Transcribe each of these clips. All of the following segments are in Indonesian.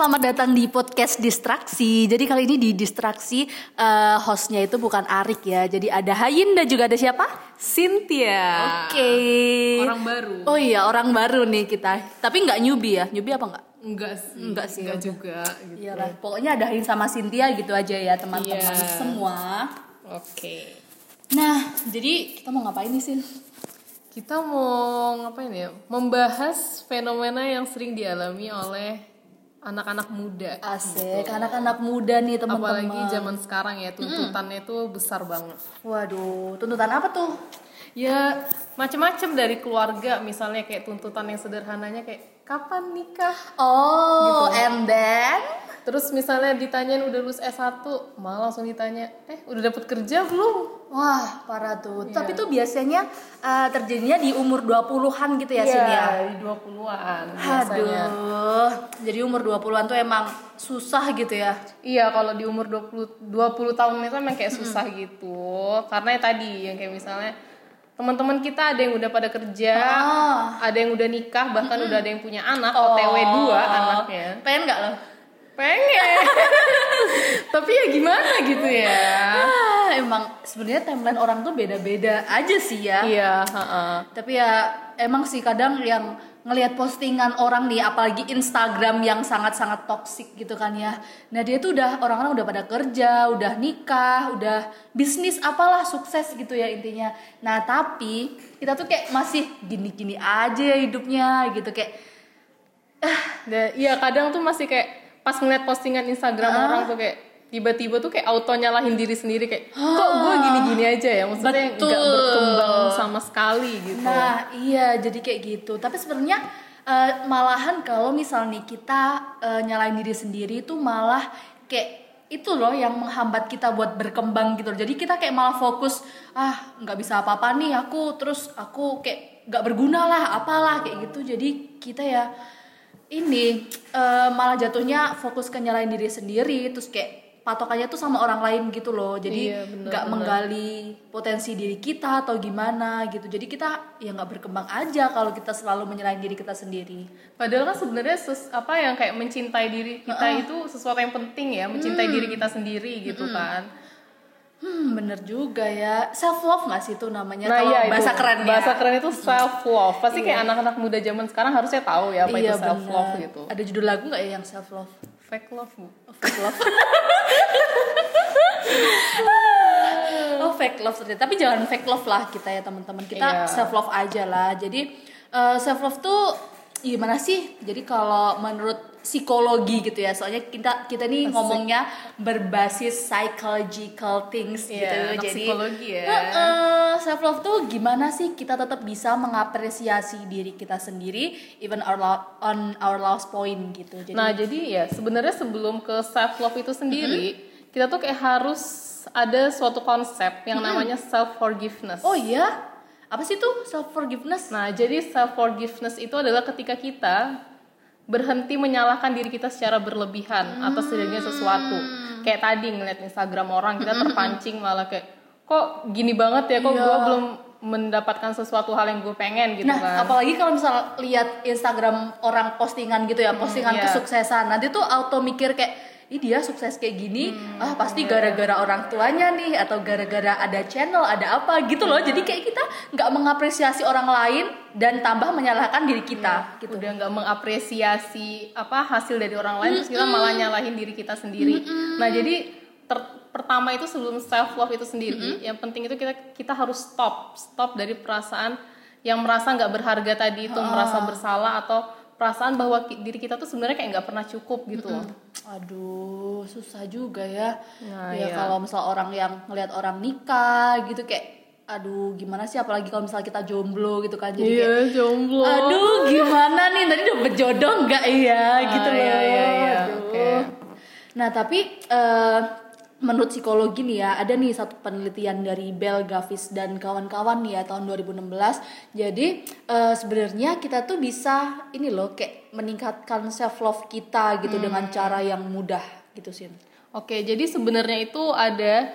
selamat datang di podcast Distraksi. Jadi kali ini di Distraksi eh, hostnya itu bukan Arik ya. Jadi ada Hayin dan juga ada siapa? Cynthia. Oke. Orang baru. Oh iya orang baru nih kita. Tapi nggak newbie ya? Newbie apa nggak? Enggak sih. Enggak sih, Enggak oke. juga gitu. Iya lah. Pokoknya ada Hayin sama Cynthia gitu aja ya teman-teman Iya. semua. Oke. Nah jadi kita mau ngapain nih Sin? Kita mau ngapain ya? Membahas fenomena yang sering dialami oleh anak-anak muda. Asik. Anak-anak muda nih teman-teman. Apalagi zaman sekarang ya tuntutannya itu besar banget. Waduh, tuntutan apa tuh? Ya macam-macam dari keluarga misalnya kayak tuntutan yang sederhananya kayak kapan nikah? Oh, Gitu. and then Terus misalnya ditanyain udah lulus S1, malah langsung ditanya, "Eh, udah dapet kerja belum?" Wah, parah tuh. Iya. Tapi tuh biasanya uh, terjadinya di umur 20-an gitu ya, Sin ya? di 20-an biasanya. Aduh. Jadi umur 20-an tuh emang susah gitu ya. Iya, kalau di umur 20 20 tahun itu emang kayak susah gitu. Karena ya tadi yang kayak misalnya teman-teman kita ada yang udah pada kerja, Ah. ada yang udah nikah, bahkan udah ada yang punya anak, OTW 2 anaknya. Pengen nggak lo? Pengen. Tapi ya gimana gitu ya. Ah, emang sebenarnya timeline orang tuh beda-beda aja sih ya. Iya, heeh. Tapi ya emang sih kadang yang ngelihat postingan orang nih apalagi Instagram yang sangat-sangat toksik gitu kan ya. Nah, dia tuh udah orang-orang udah pada kerja, udah nikah, udah bisnis apalah sukses gitu ya intinya. Nah, tapi kita tuh kayak masih gini-gini aja ya hidupnya gitu kayak Dan iya kadang tuh masih kayak pas ngeliat postingan Instagram Ah. orang tuh kayak tiba-tiba tuh kayak auto nyalahin diri sendiri kayak kok gue gini-gini aja ya maksudnya nggak berkembang sama sekali gitu. Nah, iya jadi kayak gitu. Tapi sebenarnya eh, malahan kalau misal nih kita eh, nyalain diri sendiri itu malah kayak itu loh yang menghambat kita buat berkembang gitu. Jadi kita kayak malah fokus ah nggak bisa apa-apa nih aku terus aku kayak nggak berguna lah apalah kayak gitu. Jadi kita ya ini eh, malah jatuhnya fokus ke nyalain diri sendiri terus kayak patokannya tuh sama orang lain gitu loh. Jadi Iya, nggak bener. menggali potensi diri kita atau gimana gitu jadi kita ya nggak berkembang aja kalau kita selalu menyalahin diri kita sendiri Padahal kan sebenarnya apa yang kayak mencintai diri kita itu sesuatu yang penting ya mencintai diri kita sendiri gitu kan. Hmm bener juga ya self love nggak sih itu namanya Nah kalau iya bahasa keren bahasa keren itu self love. Pasti Iya. kayak anak-anak muda zaman sekarang harusnya tahu ya apa iya itu self love bener. gitu. ada judul lagu nggak ya yang self love Fake love. Bu. fake love oh fake love ternyata tapi jangan fake love lah kita ya teman-teman kita Iya. self love aja lah jadi self love tuh gimana sih? Jadi kalau menurut psikologi gitu ya soalnya kita kita nih Asik. ngomongnya berbasis psychological things Iya, gitu. jadi psikologi ya. self love tuh gimana sih? Kita tetap bisa mengapresiasi diri kita sendiri even our on our last point gitu. Jadi Nah, jadi ya sebenarnya sebelum ke self love itu sendiri, kita tuh kayak harus ada suatu konsep yang namanya self forgiveness. oh iya apa sih tuh self forgiveness Nah, jadi self forgiveness itu adalah ketika kita berhenti menyalahkan diri kita secara berlebihan atas terjadinya sesuatu. Kayak tadi ngeliat Instagram orang kita terpancing malah kayak kok gini banget ya kok Iya. gue belum mendapatkan sesuatu hal yang gue pengen gitu Nah, kan. apalagi kalau misal lihat Instagram orang postingan gitu ya, postingan iya. kesuksesan, nanti tuh auto mikir kayak, ih dia sukses kayak gini, Hmm, ah pasti gara-gara orang tuanya nih, atau gara-gara ada channel, ada apa gitu loh. Jadi kayak kita nggak mengapresiasi orang lain dan tambah menyalahkan diri kita, gitu. udah nggak mengapresiasi apa hasil dari orang lain terus kita malah nyalahin diri kita sendiri. Nah jadi ter- pertama itu sebelum self love itu sendiri yang penting itu kita kita harus stop. Stop dari perasaan yang merasa nggak berharga tadi itu merasa bersalah atau perasaan bahwa diri kita tuh sebenarnya kayak nggak pernah cukup gitu Aduh, susah juga ya. Nah, ya iya. kalau misal orang yang ngelihat orang nikah gitu kayak aduh gimana sih apalagi kalau misal kita jomblo gitu kan jadi kayak Iya, jomblo Aduh, gimana nih? Tadi udah berjodoh nggak iya gitu loh. iya, iya, iya. Oke. Nah, tapi eh, menurut psikologi nih ya, ada nih satu penelitian dari Bell Gavis dan kawan-kawan nih ya tahun 2016. Jadi eh, sebenarnya kita tuh bisa ini loh kayak meningkatkan self love kita gitu Hmm. dengan cara yang mudah gitu sih. Oke, jadi sebenarnya itu ada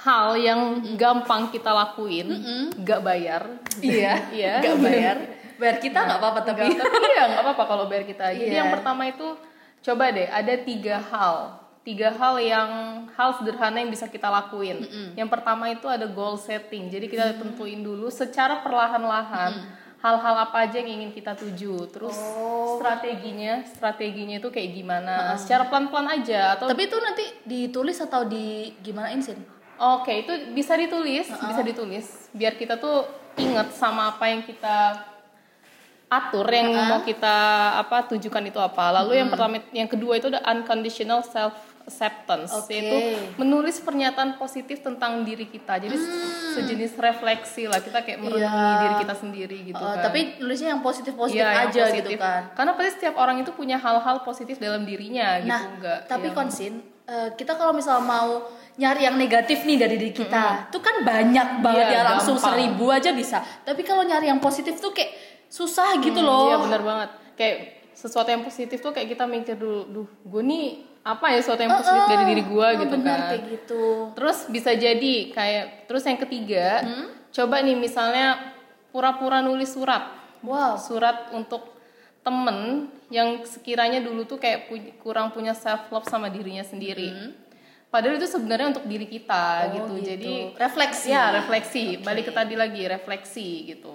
hal yang gampang kita lakuin, nggak bayar. Iya, Iya. nggak bayar. Bayar kita nggak apa-apa tapi. Tapi iya nggak apa-apa kalau bayar kita. Jadi Iya. yang pertama itu coba deh ada tiga hal tiga hal yang hal sederhana yang bisa kita lakuin. Yang pertama itu ada goal setting. Jadi kita tentuin dulu secara perlahan-lahan hal-hal apa aja yang ingin kita tuju. Terus Oh. strateginya strateginya itu kayak gimana? Secara pelan-pelan aja atau Tapi itu nanti ditulis atau di gimanain sih? Oke, itu bisa ditulis, bisa ditulis. Biar kita tuh ingat sama apa yang kita atur yang mau kita apa tujukan itu apa. Lalu yang pertama yang kedua itu ada unconditional self acceptance Oke. yaitu menulis pernyataan positif tentang diri kita. Jadi sejenis refleksi lah kita kayak merenungi Iya. diri kita sendiri gitu Uh, kan. Tapi nulisnya yang Iya, yang aja positif. gitu kan. Karena pasti setiap orang itu punya hal-hal positif dalam dirinya gitu Nah, enggak. tapi yang- konsin eh, kita kalau misal mau nyari yang negatif nih dari diri kita, itu kan banyak banget Iya, ya langsung gampang. seribu aja bisa. Tapi kalau nyari yang positif tuh kayak susah gitu Hmm, loh. Iya benar banget. Kayak sesuatu yang positif tuh kayak kita mikir dulu, duh, gue nih apa ya sesuatu yang positif dari diri gue Oh, gitu benar kan. kayak gitu. Terus bisa jadi kayak terus yang ketiga, coba nih misalnya pura-pura nulis surat, Wow. surat untuk temen yang sekiranya dulu tuh kayak pu- kurang punya self love sama dirinya sendiri. Padahal itu sebenarnya untuk diri kita Oh, gitu. gitu. Jadi Refleksi. Ya refleksi. Balik ke tadi lagi refleksi gitu.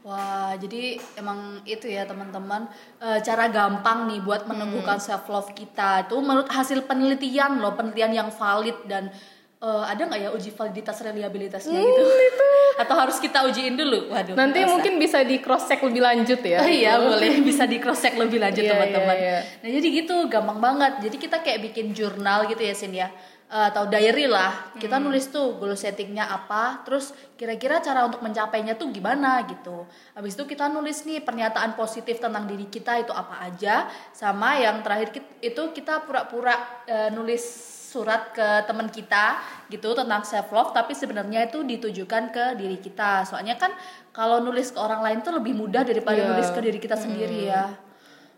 Wah, jadi emang itu ya teman-teman eh, cara gampang nih buat meneguhkan self love kita itu menurut hasil penelitian loh, penelitian yang valid dan eh, ada nggak ya uji validitas reliabilitasnya gitu? Atau harus kita ujiin dulu? Waduh. Nanti mungkin bisa di cross check lebih lanjut ya. Oh iya boleh bisa di cross check lebih lanjut Iya, teman-teman. iya, iya. Nah jadi gitu gampang banget. Jadi kita kayak bikin jurnal gitu ya Sin ya atau diary lah. Kita Hmm. nulis tuh goal settingnya apa, terus kira-kira cara untuk mencapainya tuh gimana gitu. Habis itu kita nulis nih pernyataan positif tentang diri kita itu apa aja, sama yang terakhir itu kita pura-pura eh, nulis surat ke teman kita gitu tentang self love tapi sebenarnya itu ditujukan ke diri kita soalnya kan kalau nulis ke orang lain tuh lebih mudah daripada Iya. nulis ke diri kita sendiri ya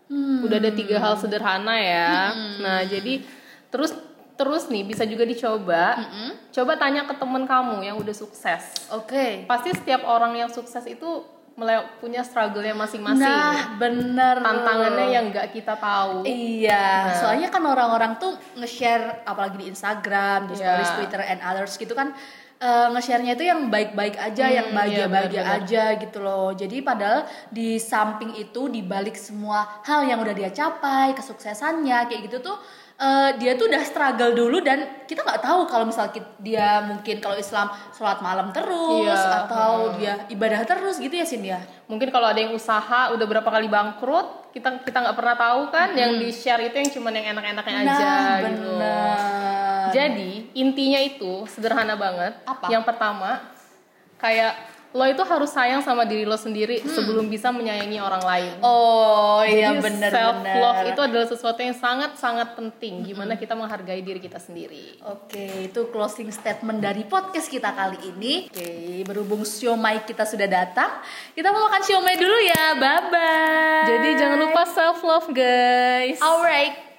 Udah ada tiga hal sederhana ya. Nah jadi terus terus nih bisa juga dicoba. Coba tanya ke temen kamu yang udah sukses. oke Pasti setiap orang yang sukses itu punya struggle-nya masing-masing. nah bener Tantangannya yang nggak kita tahu. Iya, soalnya kan orang-orang tuh nge-share apalagi di Instagram, di stories Iya. Twitter and others gitu kan eh, nge-share-nya itu yang baik-baik aja, yang Hmm, iya, bahagia-bahagia benar-benar. aja gitu loh. Jadi padahal di samping itu di balik semua hal yang udah dia capai, kesuksesannya kayak gitu tuh eh, dia tuh udah struggle dulu dan kita nggak tahu kalau misal dia mungkin kalau Islam sholat malam terus Iya, atau dia ibadah terus gitu ya Sin ya. Mungkin kalau ada yang usaha udah berapa kali bangkrut, kita kita nggak pernah taw kan. Yang di share itu yang cuman yang enak-enaknya aja nah, gitu. Bener. Jadi intinya itu sederhana banget. Apa? Yang pertama kayak lo itu harus sayang sama diri lo sendiri sebelum bisa menyayangi orang lain. Oh iya bener self bener. love itu adalah sesuatu yang sangat sangat penting. Gimana kita menghargai diri kita sendiri. Oke, itu closing statement dari podcast kita kali ini. Oke, berhubung siomay kita sudah datang, kita mau makan siomay dulu ya. Bye bye. Jadi jangan lupa self love guys. Alright.